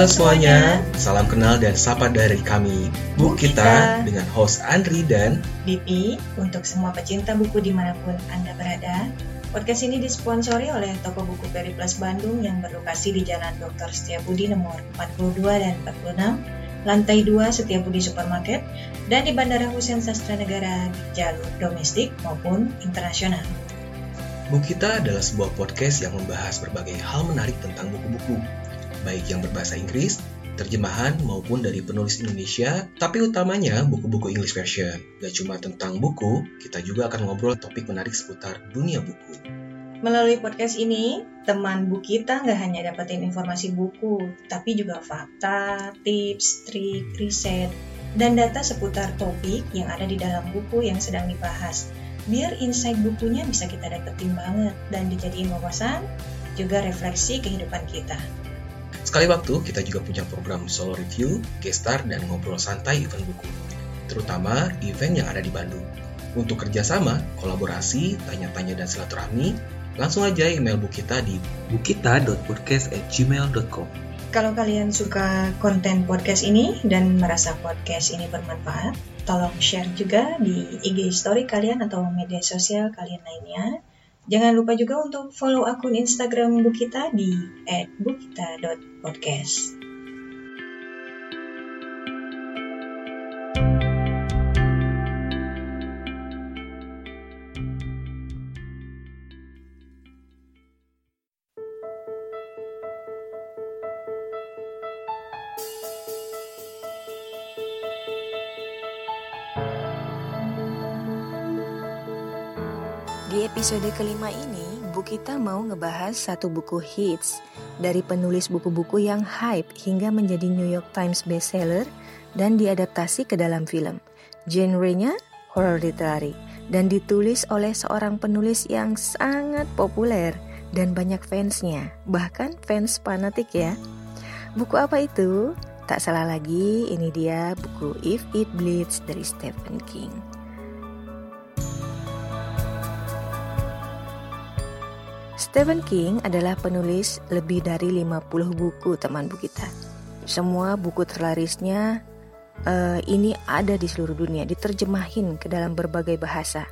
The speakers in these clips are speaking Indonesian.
Halo semuanya, salam kenal dan sapa dari kami Bu Kita dengan host Andri dan BP untuk semua pecinta buku di mana pun Anda berada. Podcast ini disponsori oleh toko buku Periplus Bandung yang berlokasi di Jalan Dr. Setiabudi nomor 42 dan 46, lantai 2 Setiabudi Supermarket, dan di Bandara Hussein Sastra Negara di jalur domestik maupun internasional. Bu Kita adalah sebuah podcast yang membahas berbagai hal menarik tentang buku-buku baik yang berbahasa Inggris, terjemahan maupun dari penulis Indonesia, tapi utamanya buku-buku English version. Gak cuma tentang buku, kita juga akan ngobrol topik menarik seputar dunia buku. Melalui podcast ini, teman buku kita nggak hanya dapetin informasi buku, tapi juga fakta, tips, trik, riset, dan data seputar topik yang ada di dalam buku yang sedang dibahas. Biar insight bukunya bisa kita dapetin banget dan dijadiin wawasan, juga refleksi kehidupan kita. Sekali waktu, kita juga punya program solo review, guest star, dan ngobrol santai event buku. Terutama event yang ada di Bandung. Untuk kerjasama, kolaborasi, tanya-tanya, dan silaturahmi, langsung aja email bu kita di bukita.podcast@gmail.com. Kalau kalian suka konten podcast ini dan merasa podcast ini bermanfaat, tolong share juga di IG story kalian atau media sosial kalian lainnya. Jangan lupa juga untuk follow akun Instagram Bukita di @bukita.podcast. Episode kelima ini, Bu kita mau ngebahas satu buku hits dari penulis buku-buku yang hype hingga menjadi New York Times bestseller dan diadaptasi ke dalam film. Genre-nya horror literary dan ditulis oleh seorang penulis yang sangat populer dan banyak fansnya, bahkan fans fanatik ya. Buku apa itu? Tak salah lagi, ini dia buku If It Bleeds dari Stephen King. Stephen King adalah penulis lebih dari 50 buku teman buku kita. Semua buku terlarisnya uh, ini ada di seluruh dunia, diterjemahin ke dalam berbagai bahasa.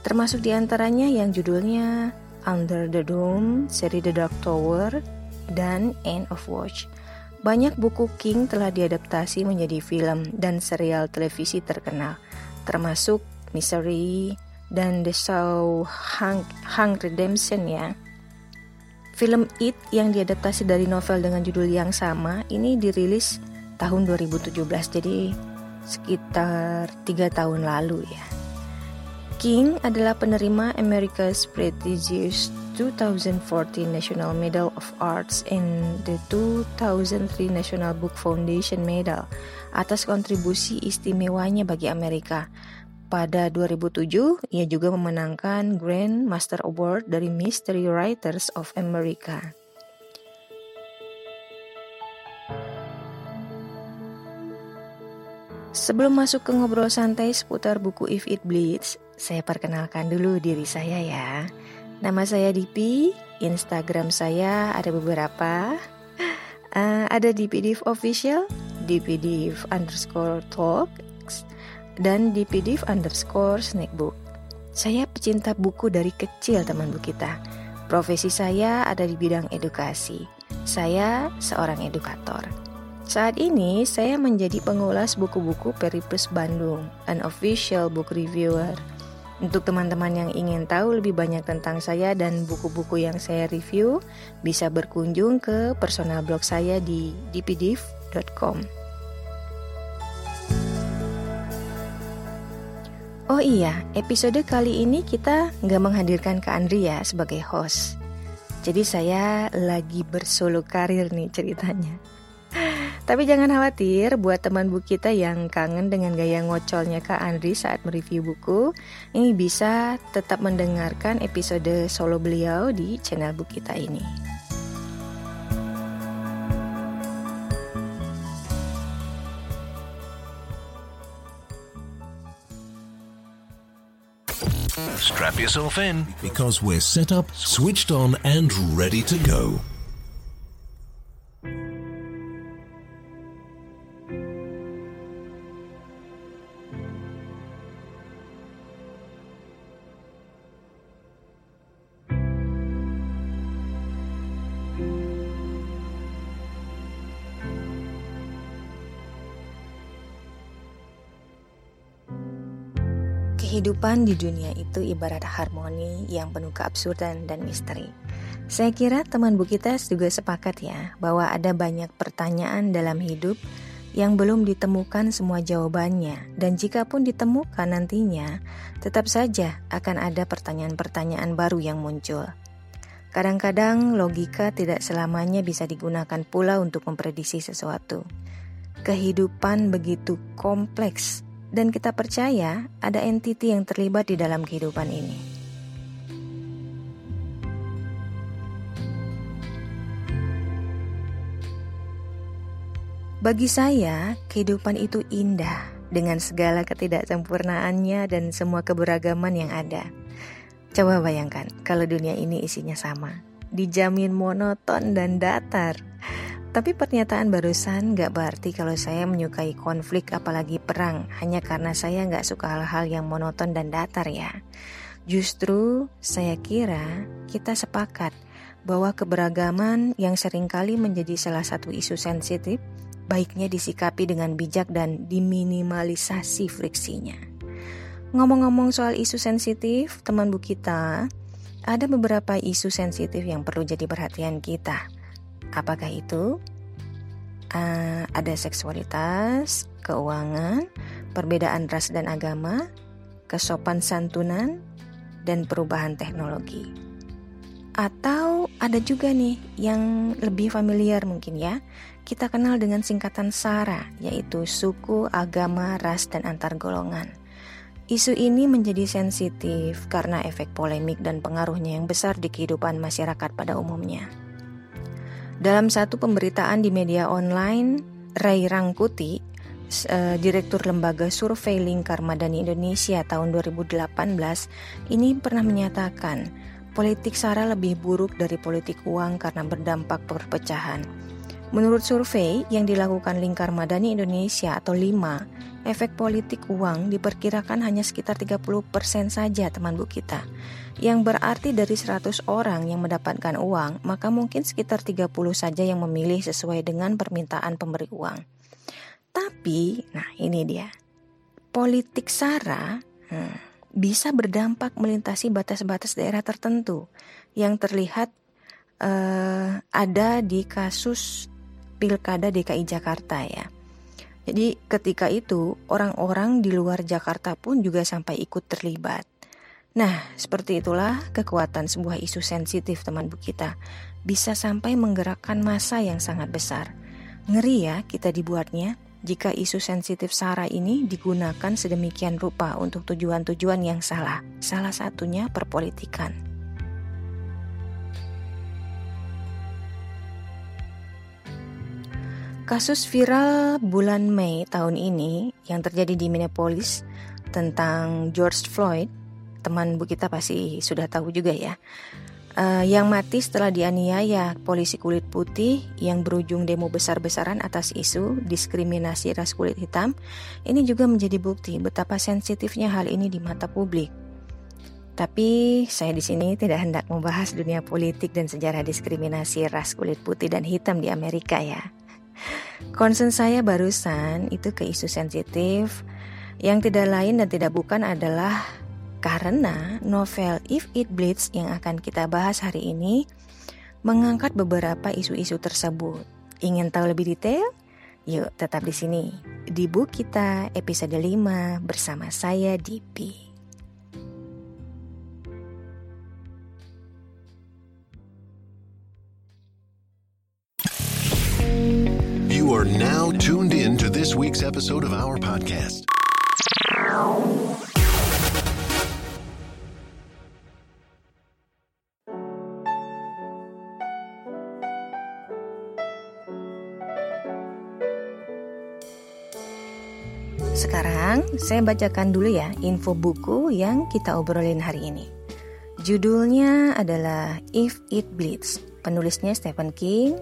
Termasuk di antaranya yang judulnya Under the Dome, seri The Dark Tower, dan End of Watch. Banyak buku King telah diadaptasi menjadi film dan serial televisi terkenal, termasuk Misery dan The Show Hang, Hang Redemption ya. Film It yang diadaptasi dari novel dengan judul yang sama ini dirilis tahun 2017 jadi sekitar tiga tahun lalu ya. King adalah penerima America's prestigious 2014 National Medal of Arts and the 2003 National Book Foundation Medal atas kontribusi istimewanya bagi Amerika pada 2007, ia juga memenangkan Grand Master Award dari Mystery Writers of America. Sebelum masuk ke ngobrol santai seputar buku If It Bleeds, saya perkenalkan dulu diri saya ya. Nama saya Dipi, Instagram saya ada beberapa. Uh, ada DPDIV Official, DPDIV underscore talk, dan di PDF underscore snackbook. Saya pecinta buku dari kecil teman bu kita. Profesi saya ada di bidang edukasi. Saya seorang edukator. Saat ini saya menjadi pengulas buku-buku Periplus Bandung, an official book reviewer. Untuk teman-teman yang ingin tahu lebih banyak tentang saya dan buku-buku yang saya review, bisa berkunjung ke personal blog saya di dpdiv.com. Oh iya, episode kali ini kita nggak menghadirkan Kak Andrea sebagai host. Jadi saya lagi bersolo karir nih ceritanya. Tapi jangan khawatir buat teman buku kita yang kangen dengan gaya ngocolnya Kak Andri saat mereview buku, ini bisa tetap mendengarkan episode solo beliau di channel buku kita ini. Strap yourself in because we're set up, switched on, and ready to go. Kehidupan di dunia itu ibarat harmoni yang penuh keabsurdan dan misteri. Saya kira teman Bu kita juga sepakat ya bahwa ada banyak pertanyaan dalam hidup yang belum ditemukan semua jawabannya dan jika pun ditemukan nantinya tetap saja akan ada pertanyaan-pertanyaan baru yang muncul. Kadang-kadang logika tidak selamanya bisa digunakan pula untuk memprediksi sesuatu. Kehidupan begitu kompleks dan kita percaya ada entiti yang terlibat di dalam kehidupan ini. Bagi saya, kehidupan itu indah dengan segala ketidaksempurnaannya dan semua keberagaman yang ada. Coba bayangkan kalau dunia ini isinya sama, dijamin monoton dan datar. Tapi pernyataan barusan gak berarti kalau saya menyukai konflik apalagi perang hanya karena saya gak suka hal-hal yang monoton dan datar ya. Justru saya kira kita sepakat bahwa keberagaman yang sering kali menjadi salah satu isu sensitif baiknya disikapi dengan bijak dan diminimalisasi friksinya. Ngomong-ngomong soal isu sensitif, teman bu kita, ada beberapa isu sensitif yang perlu jadi perhatian kita Apakah itu? Uh, ada seksualitas, keuangan, perbedaan ras dan agama, kesopan santunan, dan perubahan teknologi. Atau ada juga nih yang lebih familiar mungkin ya. Kita kenal dengan singkatan SARA, yaitu suku, agama, ras, dan antar golongan. Isu ini menjadi sensitif karena efek polemik dan pengaruhnya yang besar di kehidupan masyarakat pada umumnya. Dalam satu pemberitaan di media online, Ray Rangkuti, uh, Direktur Lembaga Survei Lingkar Madani Indonesia tahun 2018, ini pernah menyatakan politik SARA lebih buruk dari politik uang karena berdampak perpecahan. Menurut survei yang dilakukan Lingkar Madani Indonesia atau LIMA, efek politik uang diperkirakan hanya sekitar 30% saja teman bu kita yang berarti dari 100 orang yang mendapatkan uang, maka mungkin sekitar 30 saja yang memilih sesuai dengan permintaan pemberi uang. Tapi, nah ini dia. Politik SARA hmm, bisa berdampak melintasi batas-batas daerah tertentu yang terlihat uh, ada di kasus Pilkada DKI Jakarta ya. Jadi ketika itu orang-orang di luar Jakarta pun juga sampai ikut terlibat. Nah, seperti itulah kekuatan sebuah isu sensitif teman bu kita. Bisa sampai menggerakkan masa yang sangat besar. Ngeri ya kita dibuatnya jika isu sensitif SARA ini digunakan sedemikian rupa untuk tujuan-tujuan yang salah. Salah satunya perpolitikan. Kasus viral bulan Mei tahun ini yang terjadi di Minneapolis tentang George Floyd teman bu kita pasti sudah tahu juga ya. Uh, yang mati setelah dianiaya polisi kulit putih yang berujung demo besar-besaran atas isu diskriminasi ras kulit hitam, ini juga menjadi bukti betapa sensitifnya hal ini di mata publik. Tapi saya di sini tidak hendak membahas dunia politik dan sejarah diskriminasi ras kulit putih dan hitam di Amerika ya. Concern saya barusan itu ke isu sensitif yang tidak lain dan tidak bukan adalah Karena novel If It Bleeds yang akan kita bahas hari ini mengangkat beberapa isu-isu tersebut. Ingin tahu lebih detail? Yuk tetap di sini di buku kita episode 5 bersama saya Dipi. Week's episode of our podcast. Sekarang saya bacakan dulu ya info buku yang kita obrolin hari ini. Judulnya adalah If It Bleeds. Penulisnya Stephen King.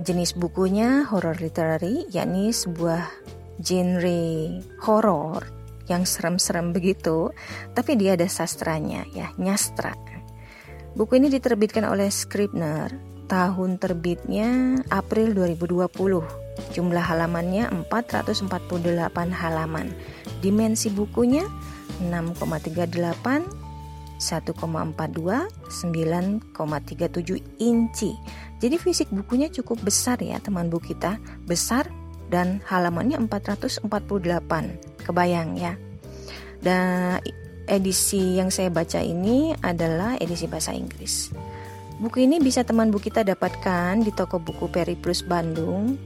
Jenis bukunya horror literary, yakni sebuah genre horor yang serem-serem begitu, tapi dia ada sastranya ya, nyastra. Buku ini diterbitkan oleh Scribner, tahun terbitnya April 2020 Jumlah halamannya 448 halaman. Dimensi bukunya 6,38 1,42 9,37 inci. Jadi fisik bukunya cukup besar ya teman buku kita, besar dan halamannya 448. Kebayang ya. Dan edisi yang saya baca ini adalah edisi bahasa Inggris. Buku ini bisa teman buku kita dapatkan di toko buku Periplus Bandung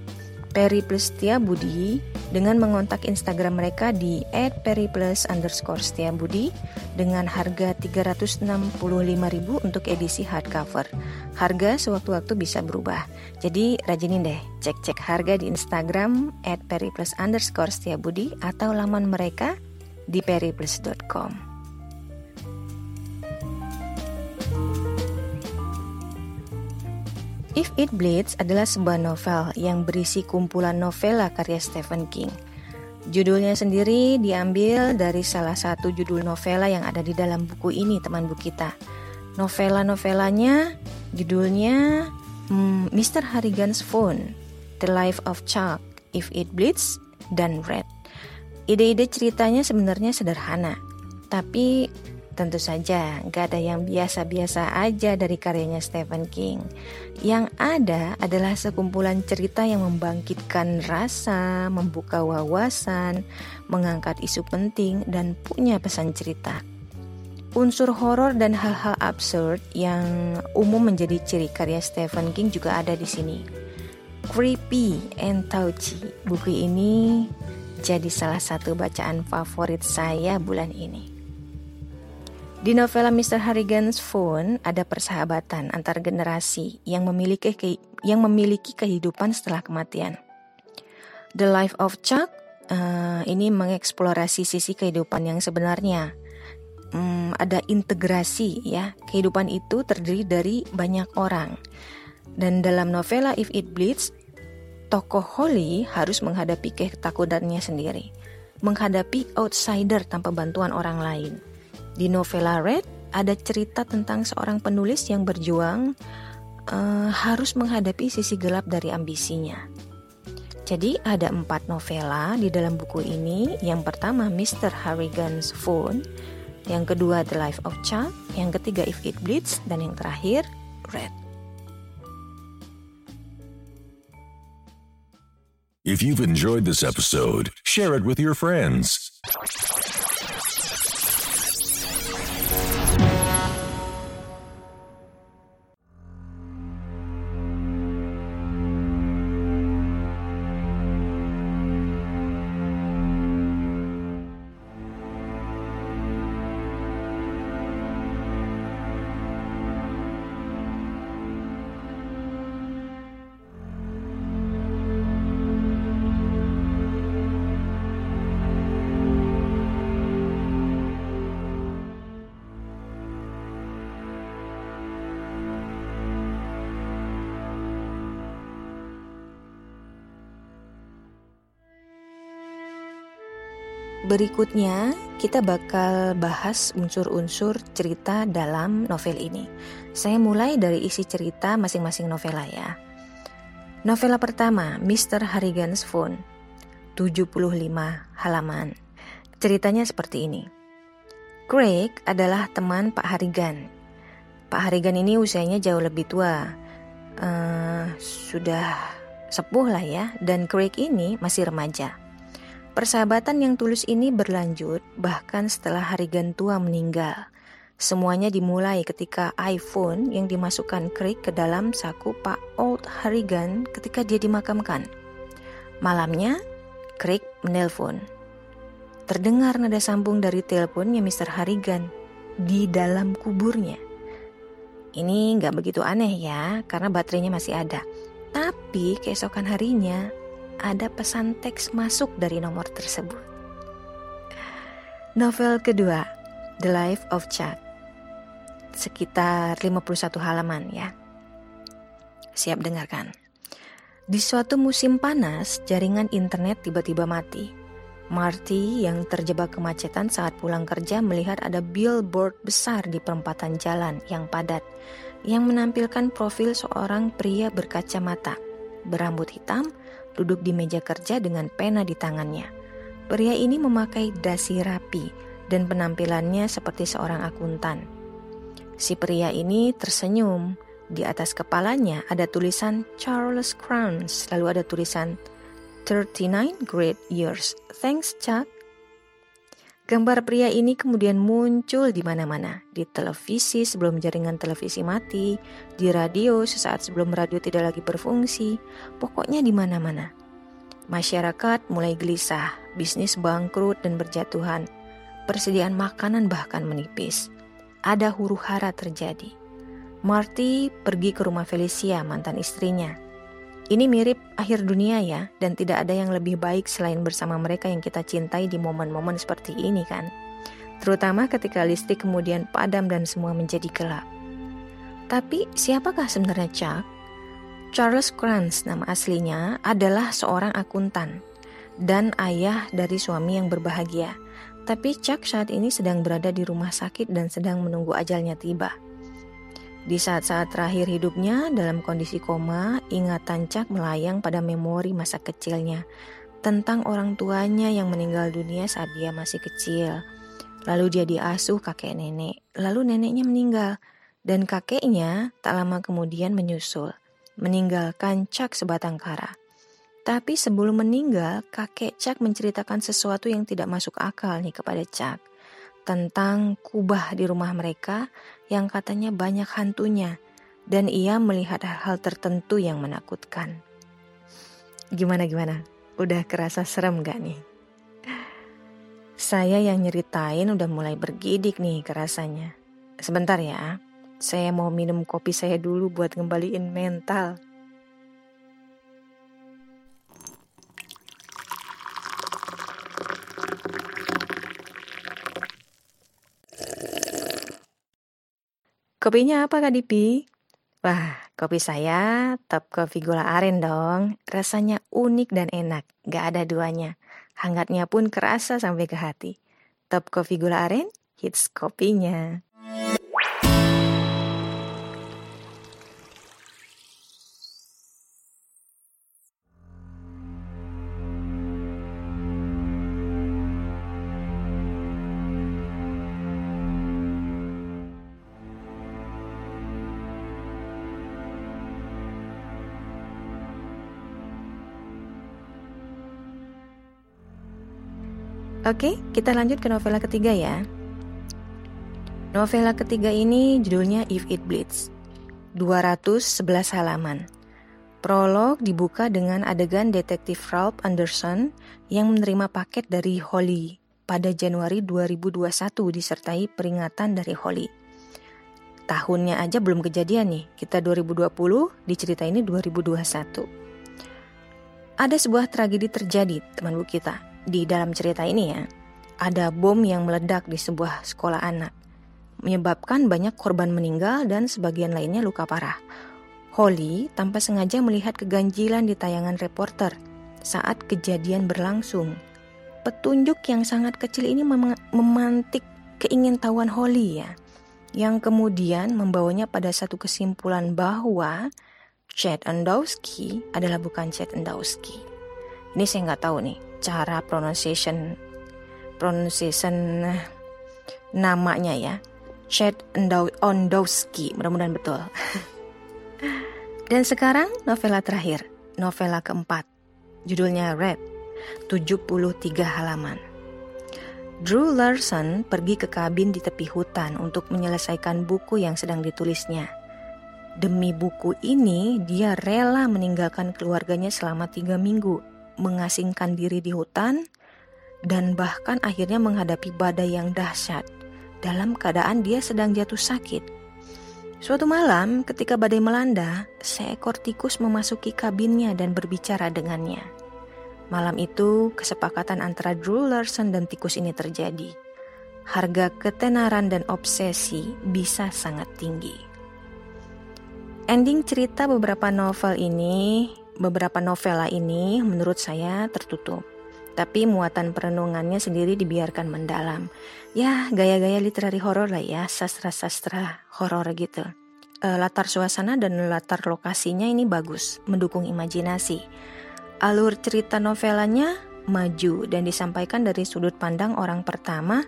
Periplus Setia Budi dengan mengontak Instagram mereka di @periplus underscore Setia Budi dengan harga 365.000 untuk edisi hardcover. Harga sewaktu-waktu bisa berubah. Jadi rajinin deh cek-cek harga di Instagram @periplus underscore Setia Budi atau laman mereka di periplus.com. If It Bleeds adalah sebuah novel yang berisi kumpulan novela karya Stephen King. Judulnya sendiri diambil dari salah satu judul novela yang ada di dalam buku ini, teman buku kita. Novela-novelanya judulnya hmm, Mr. Harrigan's Phone, The Life of Chuck, If It Bleeds, dan Red. Ide-ide ceritanya sebenarnya sederhana, tapi Tentu saja, gak ada yang biasa-biasa aja dari karyanya Stephen King. Yang ada adalah sekumpulan cerita yang membangkitkan rasa, membuka wawasan, mengangkat isu penting, dan punya pesan cerita. Unsur horor dan hal-hal absurd yang umum menjadi ciri karya Stephen King juga ada di sini. Creepy and touchy, buku ini jadi salah satu bacaan favorit saya bulan ini. Di novela Mr. Harrigan's Phone ada persahabatan antar generasi yang memiliki yang memiliki kehidupan setelah kematian. The Life of Chuck uh, ini mengeksplorasi sisi kehidupan yang sebenarnya. Hmm, ada integrasi ya. Kehidupan itu terdiri dari banyak orang. Dan dalam novela If It Bleeds, tokoh Holly harus menghadapi ketakutannya sendiri, menghadapi outsider tanpa bantuan orang lain di novela Red ada cerita tentang seorang penulis yang berjuang uh, harus menghadapi sisi gelap dari ambisinya. Jadi ada empat novela di dalam buku ini. Yang pertama Mr. Harrigan's Phone, yang kedua The Life of Chuck, yang ketiga If It Bleeds, dan yang terakhir Red. If you've enjoyed this episode, share it with your friends. Berikutnya, kita bakal bahas unsur-unsur cerita dalam novel ini. Saya mulai dari isi cerita masing-masing novela ya. Novela pertama, Mr. Harrigan's Phone, 75 halaman. Ceritanya seperti ini. Craig adalah teman Pak Harigan. Pak Harigan ini usianya jauh lebih tua, uh, sudah sepuh lah ya, dan Craig ini masih remaja. Persahabatan yang tulus ini berlanjut bahkan setelah Harigan tua meninggal. Semuanya dimulai ketika iPhone yang dimasukkan Craig ke dalam saku Pak Old Harrigan ketika dia dimakamkan. Malamnya, Craig menelpon. Terdengar nada sambung dari teleponnya Mr. Harrigan di dalam kuburnya. Ini nggak begitu aneh ya, karena baterainya masih ada. Tapi keesokan harinya ada pesan teks masuk dari nomor tersebut. Novel kedua, The Life of Chuck sekitar 51 halaman ya. Siap dengarkan. Di suatu musim panas, jaringan internet tiba-tiba mati. Marty yang terjebak kemacetan saat pulang kerja melihat ada billboard besar di perempatan jalan yang padat yang menampilkan profil seorang pria berkacamata, berambut hitam, duduk di meja kerja dengan pena di tangannya. Pria ini memakai dasi rapi dan penampilannya seperti seorang akuntan. Si pria ini tersenyum. Di atas kepalanya ada tulisan Charles Crowns, lalu ada tulisan 39 great years. Thanks, Chuck. Gambar pria ini kemudian muncul di mana-mana, di televisi sebelum jaringan televisi mati, di radio sesaat sebelum radio tidak lagi berfungsi, pokoknya di mana-mana. Masyarakat mulai gelisah, bisnis bangkrut dan berjatuhan, persediaan makanan bahkan menipis ada huru hara terjadi. Marty pergi ke rumah Felicia, mantan istrinya. Ini mirip akhir dunia ya, dan tidak ada yang lebih baik selain bersama mereka yang kita cintai di momen-momen seperti ini kan. Terutama ketika listrik kemudian padam dan semua menjadi gelap. Tapi siapakah sebenarnya Chuck? Charles Kranz nama aslinya adalah seorang akuntan dan ayah dari suami yang berbahagia. Tapi Chuck saat ini sedang berada di rumah sakit dan sedang menunggu ajalnya tiba. Di saat-saat terakhir hidupnya, dalam kondisi koma, ingatan Chuck melayang pada memori masa kecilnya tentang orang tuanya yang meninggal dunia saat dia masih kecil. Lalu dia diasuh kakek nenek, lalu neneknya meninggal, dan kakeknya tak lama kemudian menyusul, meninggalkan Chuck sebatang kara. Tapi sebelum meninggal, kakek Chuck menceritakan sesuatu yang tidak masuk akal nih kepada Chuck. Tentang kubah di rumah mereka yang katanya banyak hantunya. Dan ia melihat hal-hal tertentu yang menakutkan. Gimana-gimana? Udah kerasa serem gak nih? Saya yang nyeritain udah mulai bergidik nih kerasanya. Sebentar ya, saya mau minum kopi saya dulu buat ngembaliin mental. Kopinya apa Kak Dipi? Wah, kopi saya top kopi gula aren dong. Rasanya unik dan enak, gak ada duanya. Hangatnya pun kerasa sampai ke hati. Top kopi gula aren, hits kopinya. Oke, kita lanjut ke novela ketiga ya. Novela ketiga ini judulnya If It Bleeds. 211 halaman. Prolog dibuka dengan adegan detektif Ralph Anderson yang menerima paket dari Holly pada Januari 2021 disertai peringatan dari Holly. Tahunnya aja belum kejadian nih, kita 2020, dicerita ini 2021. Ada sebuah tragedi terjadi, teman bu kita di dalam cerita ini ya, ada bom yang meledak di sebuah sekolah anak, menyebabkan banyak korban meninggal dan sebagian lainnya luka parah. Holly tanpa sengaja melihat keganjilan di tayangan reporter saat kejadian berlangsung. Petunjuk yang sangat kecil ini mem memantik keingintahuan Holly ya, yang kemudian membawanya pada satu kesimpulan bahwa Chad Endowski adalah bukan Chad Endowski. Ini saya nggak tahu nih cara pronunciation pronunciation Namanya ya, Chad Ondowski, mudah-mudahan betul. Dan sekarang novela terakhir, novela keempat. Judulnya Red, 73 halaman. Drew Larson pergi ke kabin di tepi hutan untuk menyelesaikan buku yang sedang ditulisnya. Demi buku ini, dia rela meninggalkan keluarganya selama tiga minggu, mengasingkan diri di hutan, dan bahkan akhirnya menghadapi badai yang dahsyat dalam keadaan dia sedang jatuh sakit. Suatu malam, ketika badai melanda, seekor tikus memasuki kabinnya dan berbicara dengannya. Malam itu, kesepakatan antara Drew Larson dan tikus ini terjadi. Harga ketenaran dan obsesi bisa sangat tinggi. Ending cerita beberapa novel ini, beberapa novela ini menurut saya tertutup. Tapi muatan perenungannya sendiri dibiarkan mendalam. Ya, gaya-gaya literari horor lah ya, sastra-sastra horor gitu. E, latar suasana dan latar lokasinya ini bagus, mendukung imajinasi. Alur cerita novelanya maju dan disampaikan dari sudut pandang orang pertama,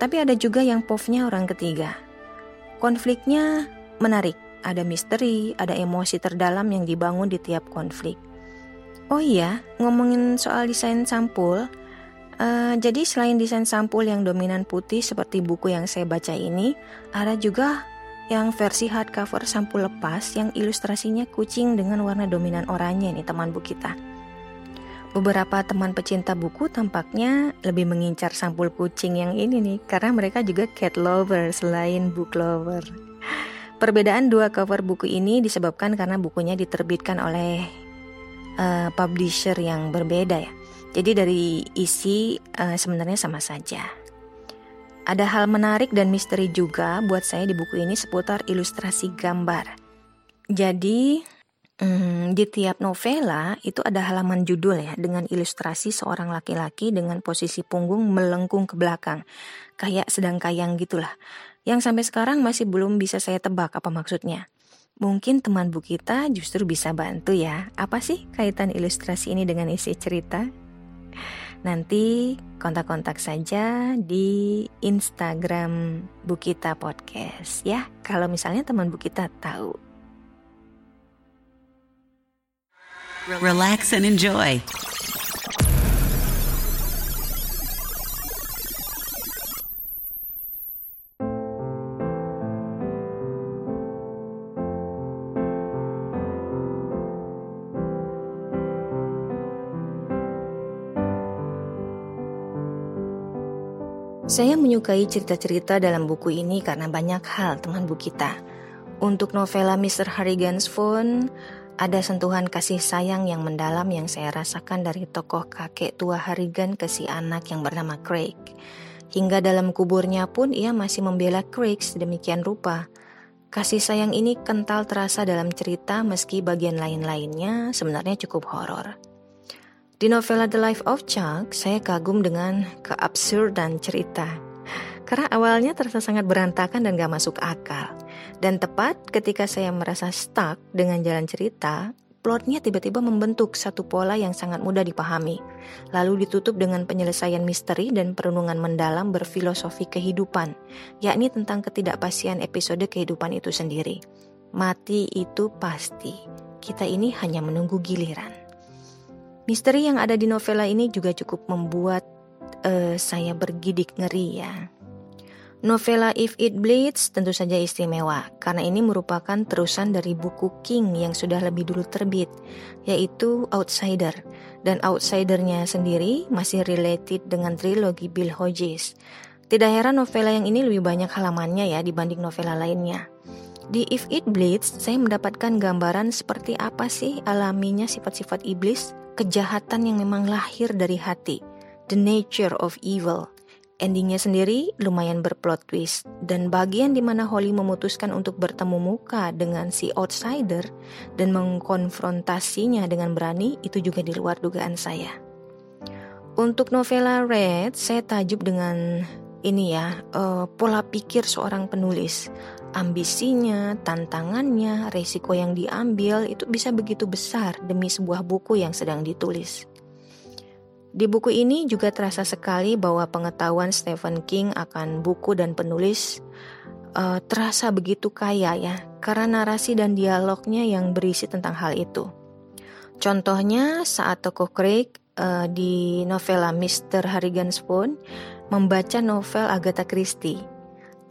tapi ada juga yang povnya orang ketiga. Konfliknya menarik, ada misteri, ada emosi terdalam yang dibangun di tiap konflik. Oh iya, ngomongin soal desain sampul, Uh, jadi selain desain sampul yang dominan putih seperti buku yang saya baca ini, ada juga yang versi hardcover sampul lepas yang ilustrasinya kucing dengan warna dominan oranye nih teman buku kita. Beberapa teman pecinta buku tampaknya lebih mengincar sampul kucing yang ini nih karena mereka juga cat lover selain book lover. Perbedaan dua cover buku ini disebabkan karena bukunya diterbitkan oleh uh, publisher yang berbeda ya. Jadi dari isi uh, sebenarnya sama saja. Ada hal menarik dan misteri juga buat saya di buku ini seputar ilustrasi gambar. Jadi hmm, di tiap novela itu ada halaman judul ya dengan ilustrasi seorang laki-laki dengan posisi punggung melengkung ke belakang, kayak sedang kayang gitulah. Yang sampai sekarang masih belum bisa saya tebak apa maksudnya. Mungkin teman bu kita justru bisa bantu ya. Apa sih kaitan ilustrasi ini dengan isi cerita? Nanti kontak-kontak saja di Instagram Bukita Podcast ya. Kalau misalnya teman Bukita tahu. Relax and enjoy. Saya menyukai cerita-cerita dalam buku ini karena banyak hal teman buku kita. Untuk novela Mr. Harrigan's Phone, ada sentuhan kasih sayang yang mendalam yang saya rasakan dari tokoh kakek tua Harrigan ke si anak yang bernama Craig. Hingga dalam kuburnya pun ia masih membela Craig sedemikian rupa. Kasih sayang ini kental terasa dalam cerita meski bagian lain-lainnya sebenarnya cukup horor. Di novela The Life of Chuck, saya kagum dengan keabsurdan cerita. Karena awalnya terasa sangat berantakan dan gak masuk akal. Dan tepat ketika saya merasa stuck dengan jalan cerita, plotnya tiba-tiba membentuk satu pola yang sangat mudah dipahami. Lalu ditutup dengan penyelesaian misteri dan perenungan mendalam berfilosofi kehidupan, yakni tentang ketidakpastian episode kehidupan itu sendiri. Mati itu pasti. Kita ini hanya menunggu giliran. Misteri yang ada di novela ini juga cukup membuat uh, saya bergidik ngeri ya. Novela If It Bleeds tentu saja istimewa karena ini merupakan terusan dari buku King yang sudah lebih dulu terbit, yaitu Outsider. Dan Outsidernya sendiri masih related dengan trilogi Bill Hodges. Tidak heran novela yang ini lebih banyak halamannya ya dibanding novela lainnya. Di If It Bleeds, saya mendapatkan gambaran seperti apa sih alaminya sifat-sifat iblis kejahatan yang memang lahir dari hati, the nature of evil. Endingnya sendiri lumayan berplot twist dan bagian di mana Holly memutuskan untuk bertemu muka dengan si outsider dan mengkonfrontasinya dengan berani itu juga di luar dugaan saya. Untuk novela Red, saya tajub dengan ini ya uh, pola pikir seorang penulis ambisinya, tantangannya, resiko yang diambil itu bisa begitu besar demi sebuah buku yang sedang ditulis. Di buku ini juga terasa sekali bahwa pengetahuan Stephen King akan buku dan penulis uh, terasa begitu kaya ya, karena narasi dan dialognya yang berisi tentang hal itu. Contohnya saat tokoh Craig uh, di novela Mr. Harrigan's Phone membaca novel Agatha Christie,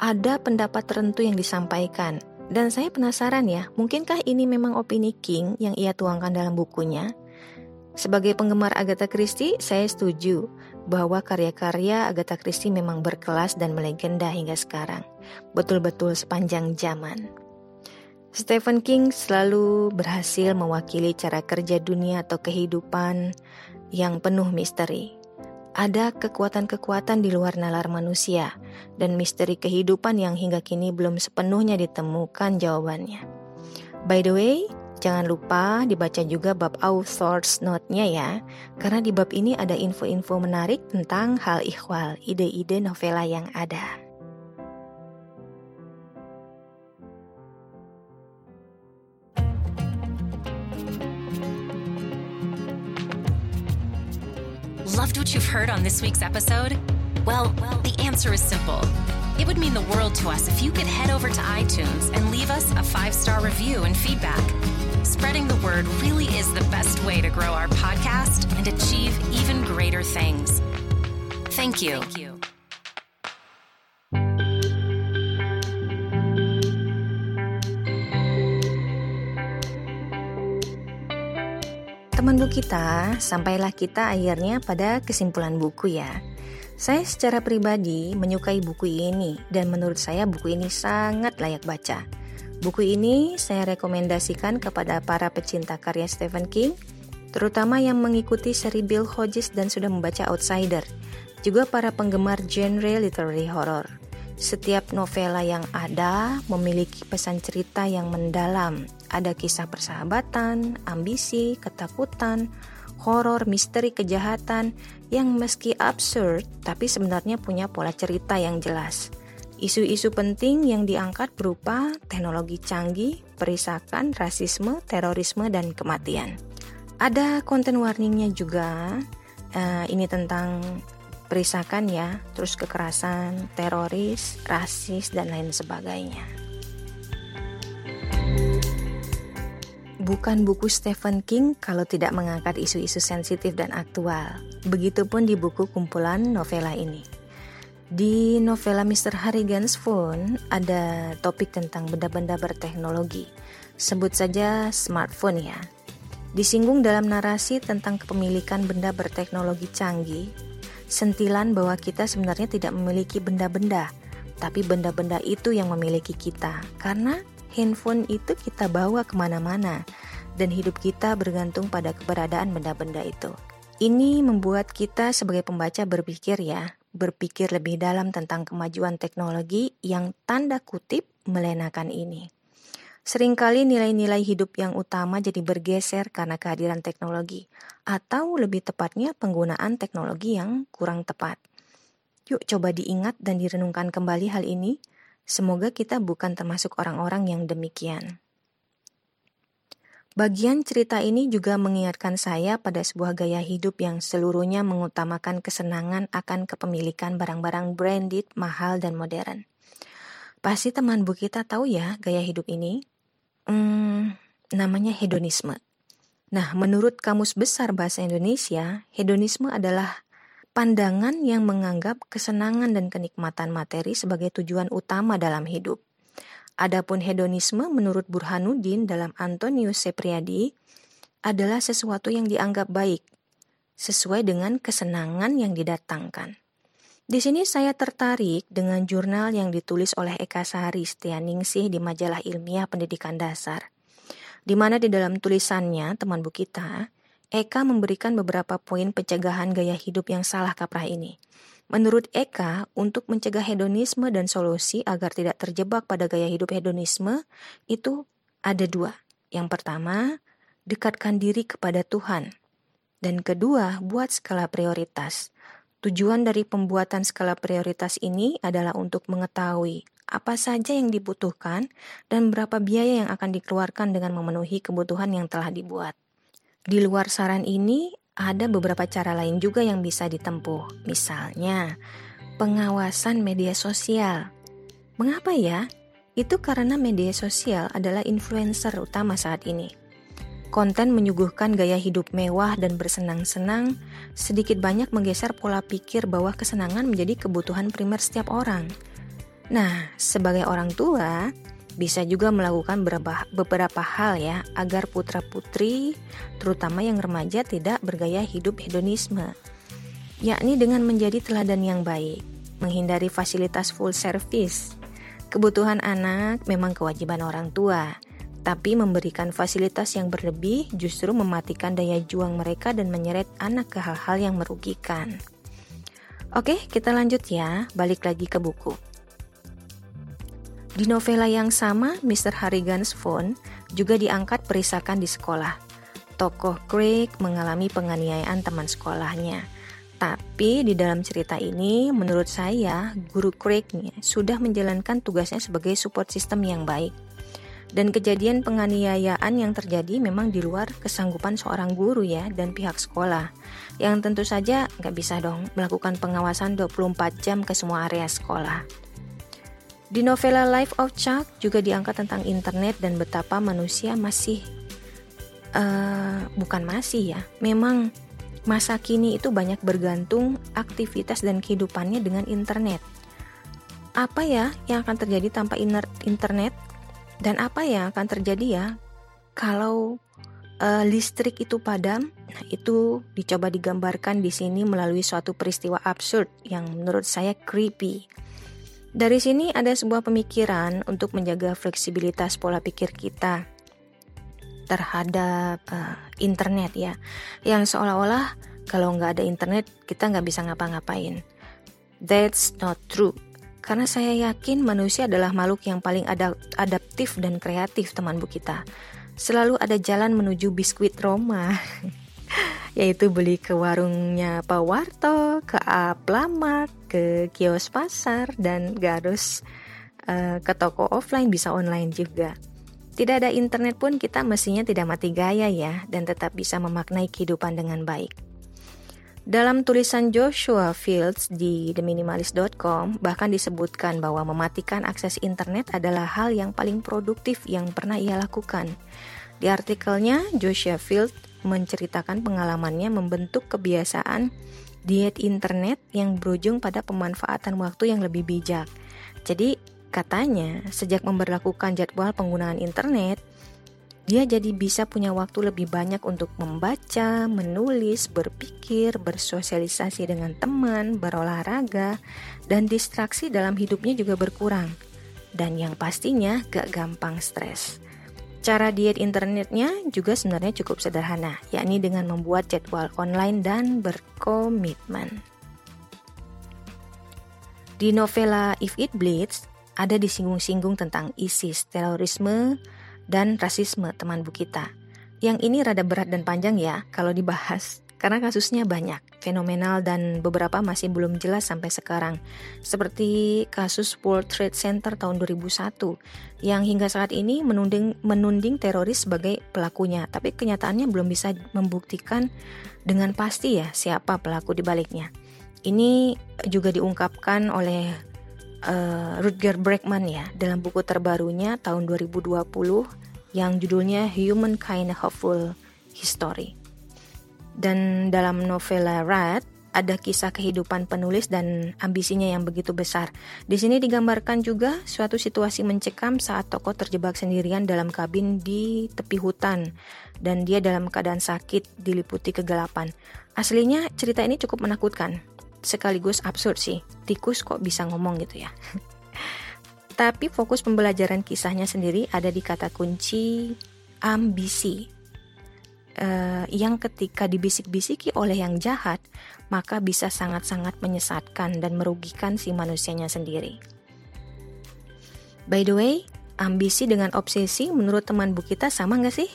ada pendapat tertentu yang disampaikan. Dan saya penasaran ya, mungkinkah ini memang opini King yang ia tuangkan dalam bukunya? Sebagai penggemar Agatha Christie, saya setuju bahwa karya-karya Agatha Christie memang berkelas dan melegenda hingga sekarang. Betul-betul sepanjang zaman. Stephen King selalu berhasil mewakili cara kerja dunia atau kehidupan yang penuh misteri. Ada kekuatan-kekuatan di luar nalar manusia dan misteri kehidupan yang hingga kini belum sepenuhnya ditemukan jawabannya. By the way, Jangan lupa dibaca juga bab author's note-nya ya, karena di bab ini ada info-info menarik tentang hal ikhwal, ide-ide novela yang ada. Loved what you've heard on this week's episode? Well, well, the answer is simple. It would mean the world to us if you could head over to iTunes and leave us a five star review and feedback. Spreading the word really is the best way to grow our podcast and achieve even greater things. Thank you. Thank you. Teman buku kita, sampailah kita akhirnya pada kesimpulan buku ya. Saya secara pribadi menyukai buku ini dan menurut saya buku ini sangat layak baca. Buku ini saya rekomendasikan kepada para pecinta karya Stephen King, terutama yang mengikuti seri Bill Hodges dan sudah membaca Outsider, juga para penggemar genre literary horror. Setiap novela yang ada memiliki pesan cerita yang mendalam. Ada kisah persahabatan, ambisi, ketakutan, horor, misteri, kejahatan yang meski absurd tapi sebenarnya punya pola cerita yang jelas. Isu-isu penting yang diangkat berupa teknologi canggih, perisakan, rasisme, terorisme, dan kematian. Ada konten warningnya juga, uh, ini tentang perisakan ya, terus kekerasan, teroris, rasis, dan lain sebagainya. Bukan buku Stephen King kalau tidak mengangkat isu-isu sensitif dan aktual. Begitupun di buku kumpulan novela ini. Di novela Mr. Harrigan's Phone ada topik tentang benda-benda berteknologi. Sebut saja smartphone ya. Disinggung dalam narasi tentang kepemilikan benda berteknologi canggih, sentilan bahwa kita sebenarnya tidak memiliki benda-benda, tapi benda-benda itu yang memiliki kita. Karena handphone itu kita bawa ke mana-mana, dan hidup kita bergantung pada keberadaan benda-benda itu. Ini membuat kita sebagai pembaca berpikir ya, berpikir lebih dalam tentang kemajuan teknologi yang tanda kutip melenakan ini. Seringkali nilai-nilai hidup yang utama jadi bergeser karena kehadiran teknologi, atau lebih tepatnya penggunaan teknologi yang kurang tepat. Yuk coba diingat dan direnungkan kembali hal ini. Semoga kita bukan termasuk orang-orang yang demikian. Bagian cerita ini juga mengingatkan saya pada sebuah gaya hidup yang seluruhnya mengutamakan kesenangan akan kepemilikan barang-barang branded, mahal, dan modern. Pasti teman bu kita tahu ya gaya hidup ini? Hmm, namanya hedonisme. Nah, menurut Kamus Besar Bahasa Indonesia, hedonisme adalah pandangan yang menganggap kesenangan dan kenikmatan materi sebagai tujuan utama dalam hidup. Adapun hedonisme menurut Burhanuddin dalam Antonius Sepriadi adalah sesuatu yang dianggap baik, sesuai dengan kesenangan yang didatangkan. Di sini saya tertarik dengan jurnal yang ditulis oleh Eka Sari Setianingsih di majalah ilmiah pendidikan dasar. Di mana di dalam tulisannya, teman bu kita, Eka memberikan beberapa poin pencegahan gaya hidup yang salah kaprah ini. Menurut Eka, untuk mencegah hedonisme dan solusi agar tidak terjebak pada gaya hidup hedonisme itu ada dua. Yang pertama, dekatkan diri kepada Tuhan. Dan kedua, buat skala prioritas. Tujuan dari pembuatan skala prioritas ini adalah untuk mengetahui apa saja yang dibutuhkan dan berapa biaya yang akan dikeluarkan dengan memenuhi kebutuhan yang telah dibuat. Di luar saran ini, ada beberapa cara lain juga yang bisa ditempuh. Misalnya, pengawasan media sosial. Mengapa ya? Itu karena media sosial adalah influencer utama saat ini. Konten menyuguhkan gaya hidup mewah dan bersenang-senang, sedikit banyak menggeser pola pikir bahwa kesenangan menjadi kebutuhan primer setiap orang. Nah, sebagai orang tua, bisa juga melakukan beberapa, hal ya agar putra-putri, terutama yang remaja tidak bergaya hidup hedonisme. Yakni dengan menjadi teladan yang baik, menghindari fasilitas full service. Kebutuhan anak memang kewajiban orang tua, tapi memberikan fasilitas yang berlebih justru mematikan daya juang mereka dan menyeret anak ke hal-hal yang merugikan. Oke, kita lanjut ya, balik lagi ke buku. Di novela yang sama, Mr. Harrigan's Phone juga diangkat perisakan di sekolah. Tokoh Craig mengalami penganiayaan teman sekolahnya. Tapi di dalam cerita ini, menurut saya, guru Craig sudah menjalankan tugasnya sebagai support system yang baik. Dan kejadian penganiayaan yang terjadi memang di luar kesanggupan seorang guru ya dan pihak sekolah. Yang tentu saja nggak bisa dong melakukan pengawasan 24 jam ke semua area sekolah. Di novela Life of Chuck juga diangkat tentang internet dan betapa manusia masih uh, bukan masih ya, memang masa kini itu banyak bergantung aktivitas dan kehidupannya dengan internet. Apa ya yang akan terjadi tanpa internet dan apa yang akan terjadi ya kalau uh, listrik itu padam? Nah, itu dicoba digambarkan di sini melalui suatu peristiwa absurd yang menurut saya creepy. Dari sini ada sebuah pemikiran untuk menjaga fleksibilitas pola pikir kita terhadap uh, internet ya, yang seolah-olah kalau nggak ada internet kita nggak bisa ngapa-ngapain. That's not true. Karena saya yakin manusia adalah makhluk yang paling adaptif dan kreatif teman bu kita. Selalu ada jalan menuju biskuit Roma. yaitu beli ke warungnya Pak Warto, ke Aplamat, ke kios pasar, dan gak harus uh, ke toko offline bisa online juga. Tidak ada internet pun kita mestinya tidak mati gaya ya dan tetap bisa memaknai kehidupan dengan baik. Dalam tulisan Joshua Fields di theminimalist.com bahkan disebutkan bahwa mematikan akses internet adalah hal yang paling produktif yang pernah ia lakukan. Di artikelnya, Joshua Fields menceritakan pengalamannya membentuk kebiasaan diet internet yang berujung pada pemanfaatan waktu yang lebih bijak. Jadi, katanya sejak memperlakukan jadwal penggunaan internet, dia jadi bisa punya waktu lebih banyak untuk membaca, menulis, berpikir, bersosialisasi dengan teman, berolahraga, dan distraksi dalam hidupnya juga berkurang. Dan yang pastinya gak gampang stres. Cara diet internetnya juga sebenarnya cukup sederhana, yakni dengan membuat jadwal online dan berkomitmen. Di novela If It Bleeds, ada disinggung-singgung tentang ISIS, terorisme, dan rasisme teman bu kita. Yang ini rada berat dan panjang ya kalau dibahas, karena kasusnya banyak, fenomenal dan beberapa masih belum jelas sampai sekarang. Seperti kasus World Trade Center tahun 2001 yang hingga saat ini menunding menunding teroris sebagai pelakunya, tapi kenyataannya belum bisa membuktikan dengan pasti ya siapa pelaku di baliknya. Ini juga diungkapkan oleh uh, Rutger Bregman ya dalam buku terbarunya tahun 2020 yang judulnya Humankind Hopeful History. Dan dalam novela Rat ada kisah kehidupan penulis dan ambisinya yang begitu besar. Di sini digambarkan juga suatu situasi mencekam saat tokoh terjebak sendirian dalam kabin di tepi hutan dan dia dalam keadaan sakit diliputi kegelapan. Aslinya cerita ini cukup menakutkan, sekaligus absurd sih. Tikus kok bisa ngomong gitu ya. Tapi fokus pembelajaran kisahnya sendiri ada di kata kunci ambisi uh, yang ketika dibisik-bisiki oleh yang jahat, maka bisa sangat-sangat menyesatkan dan merugikan si manusianya sendiri. By the way, ambisi dengan obsesi menurut teman bu kita sama nggak sih?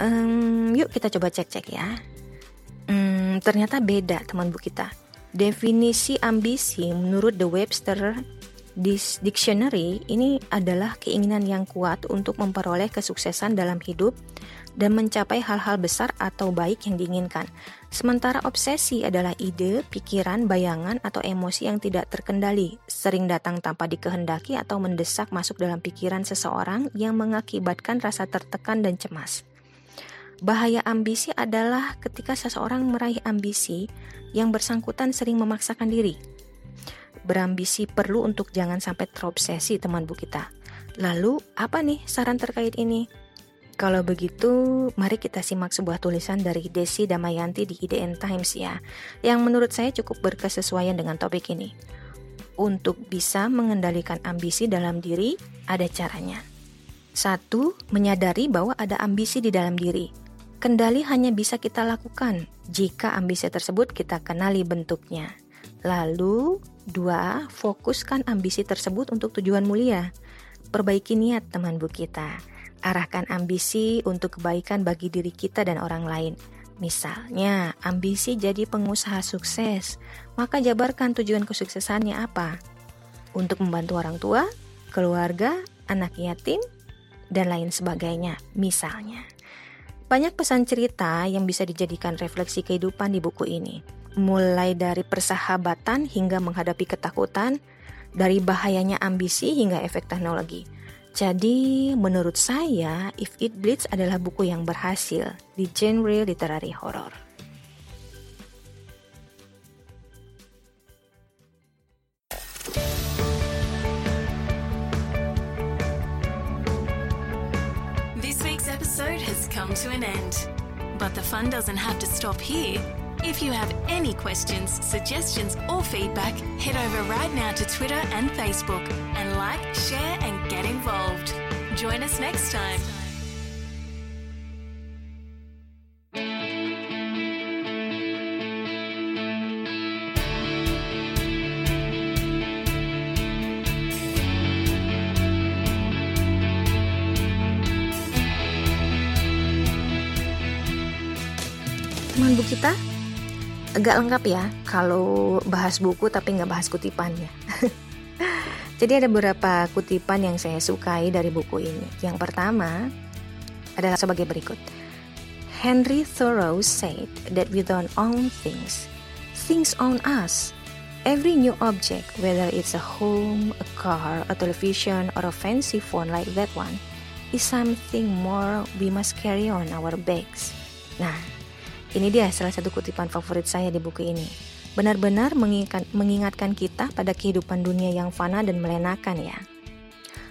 Um, yuk kita coba cek-cek ya. Um, ternyata beda teman bu kita. Definisi ambisi menurut The Webster dictionary ini adalah keinginan yang kuat untuk memperoleh kesuksesan dalam hidup dan mencapai hal-hal besar atau baik yang diinginkan. Sementara obsesi adalah ide, pikiran, bayangan, atau emosi yang tidak terkendali, sering datang tanpa dikehendaki atau mendesak masuk dalam pikiran seseorang yang mengakibatkan rasa tertekan dan cemas. Bahaya ambisi adalah ketika seseorang meraih ambisi yang bersangkutan sering memaksakan diri. Berambisi perlu untuk jangan sampai terobsesi teman bu kita. Lalu, apa nih saran terkait ini? Kalau begitu, mari kita simak sebuah tulisan dari Desi Damayanti di IDN Times ya, yang menurut saya cukup berkesesuaian dengan topik ini. Untuk bisa mengendalikan ambisi dalam diri, ada caranya. Satu, menyadari bahwa ada ambisi di dalam diri. Kendali hanya bisa kita lakukan jika ambisi tersebut kita kenali bentuknya. Lalu, dua, fokuskan ambisi tersebut untuk tujuan mulia. Perbaiki niat teman bu kita arahkan ambisi untuk kebaikan bagi diri kita dan orang lain. Misalnya, ambisi jadi pengusaha sukses, maka jabarkan tujuan kesuksesannya apa? Untuk membantu orang tua, keluarga, anak yatim, dan lain sebagainya. Misalnya, banyak pesan cerita yang bisa dijadikan refleksi kehidupan di buku ini, mulai dari persahabatan hingga menghadapi ketakutan, dari bahayanya ambisi hingga efek teknologi. Jadi, menurut saya, If It Bleeds adalah buku yang berhasil di genre literary horror. This week's episode has come to an end. But the fun doesn't have to stop here. If you have any questions, suggestions, or feedback, head over right now to Twitter and Facebook and like, share, and get involved. Join us next time. Teman kita agak lengkap ya kalau bahas buku tapi nggak bahas kutipan ya. Jadi ada beberapa kutipan yang saya sukai dari buku ini. Yang pertama adalah sebagai berikut. Henry Thoreau said that we don't own things. Things own us. Every new object, whether it's a home, a car, a television, or a fancy phone like that one, is something more we must carry on our bags. Nah, ini dia salah satu kutipan favorit saya di buku ini benar-benar mengingatkan, kita pada kehidupan dunia yang fana dan melenakan ya.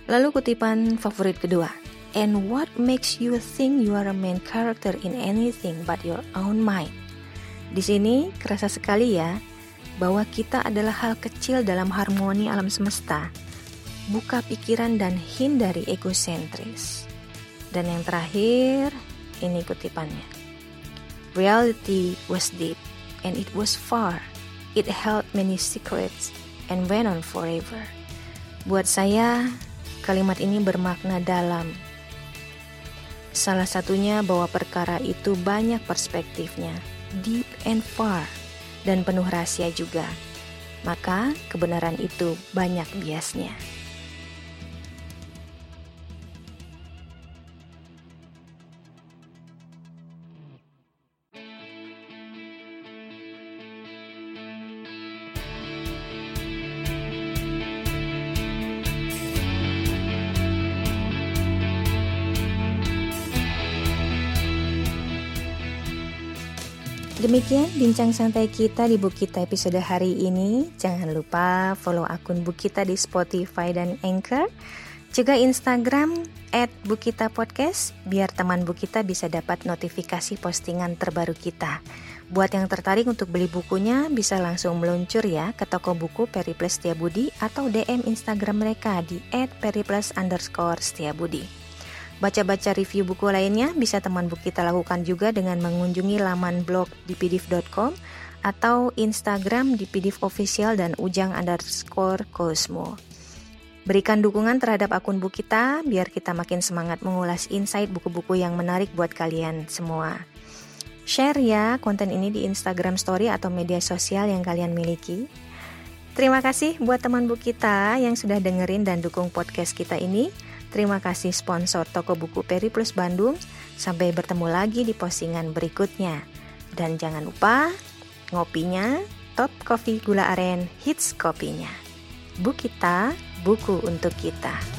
Lalu kutipan favorit kedua. And what makes you think you are a main character in anything but your own mind? Di sini kerasa sekali ya bahwa kita adalah hal kecil dalam harmoni alam semesta. Buka pikiran dan hindari egosentris. Dan yang terakhir, ini kutipannya. Reality was deep and it was far. It held many secrets and went on forever. Buat saya, kalimat ini bermakna dalam. Salah satunya bahwa perkara itu banyak perspektifnya, deep and far, dan penuh rahasia juga. Maka kebenaran itu banyak biasnya. Demikian bincang santai kita di Bukita episode hari ini. Jangan lupa follow akun Bukita di Spotify dan Anchor. Juga Instagram at Bukita Podcast biar teman Bukita bisa dapat notifikasi postingan terbaru kita. Buat yang tertarik untuk beli bukunya bisa langsung meluncur ya ke toko buku Periplus Setiabudi atau DM Instagram mereka di at periplus underscore Setiabudi. Baca-baca review buku lainnya bisa teman buku kita lakukan juga dengan mengunjungi laman blog di pdf.com atau Instagram di pdf official dan ujang underscore kosmo. Berikan dukungan terhadap akun buku kita biar kita makin semangat mengulas insight buku-buku yang menarik buat kalian semua. Share ya konten ini di Instagram story atau media sosial yang kalian miliki. Terima kasih buat teman buku kita yang sudah dengerin dan dukung podcast kita ini. Terima kasih sponsor toko buku Periplus Bandung. Sampai bertemu lagi di postingan berikutnya. Dan jangan lupa ngopinya top coffee gula aren hits kopinya. Bu kita, buku untuk kita.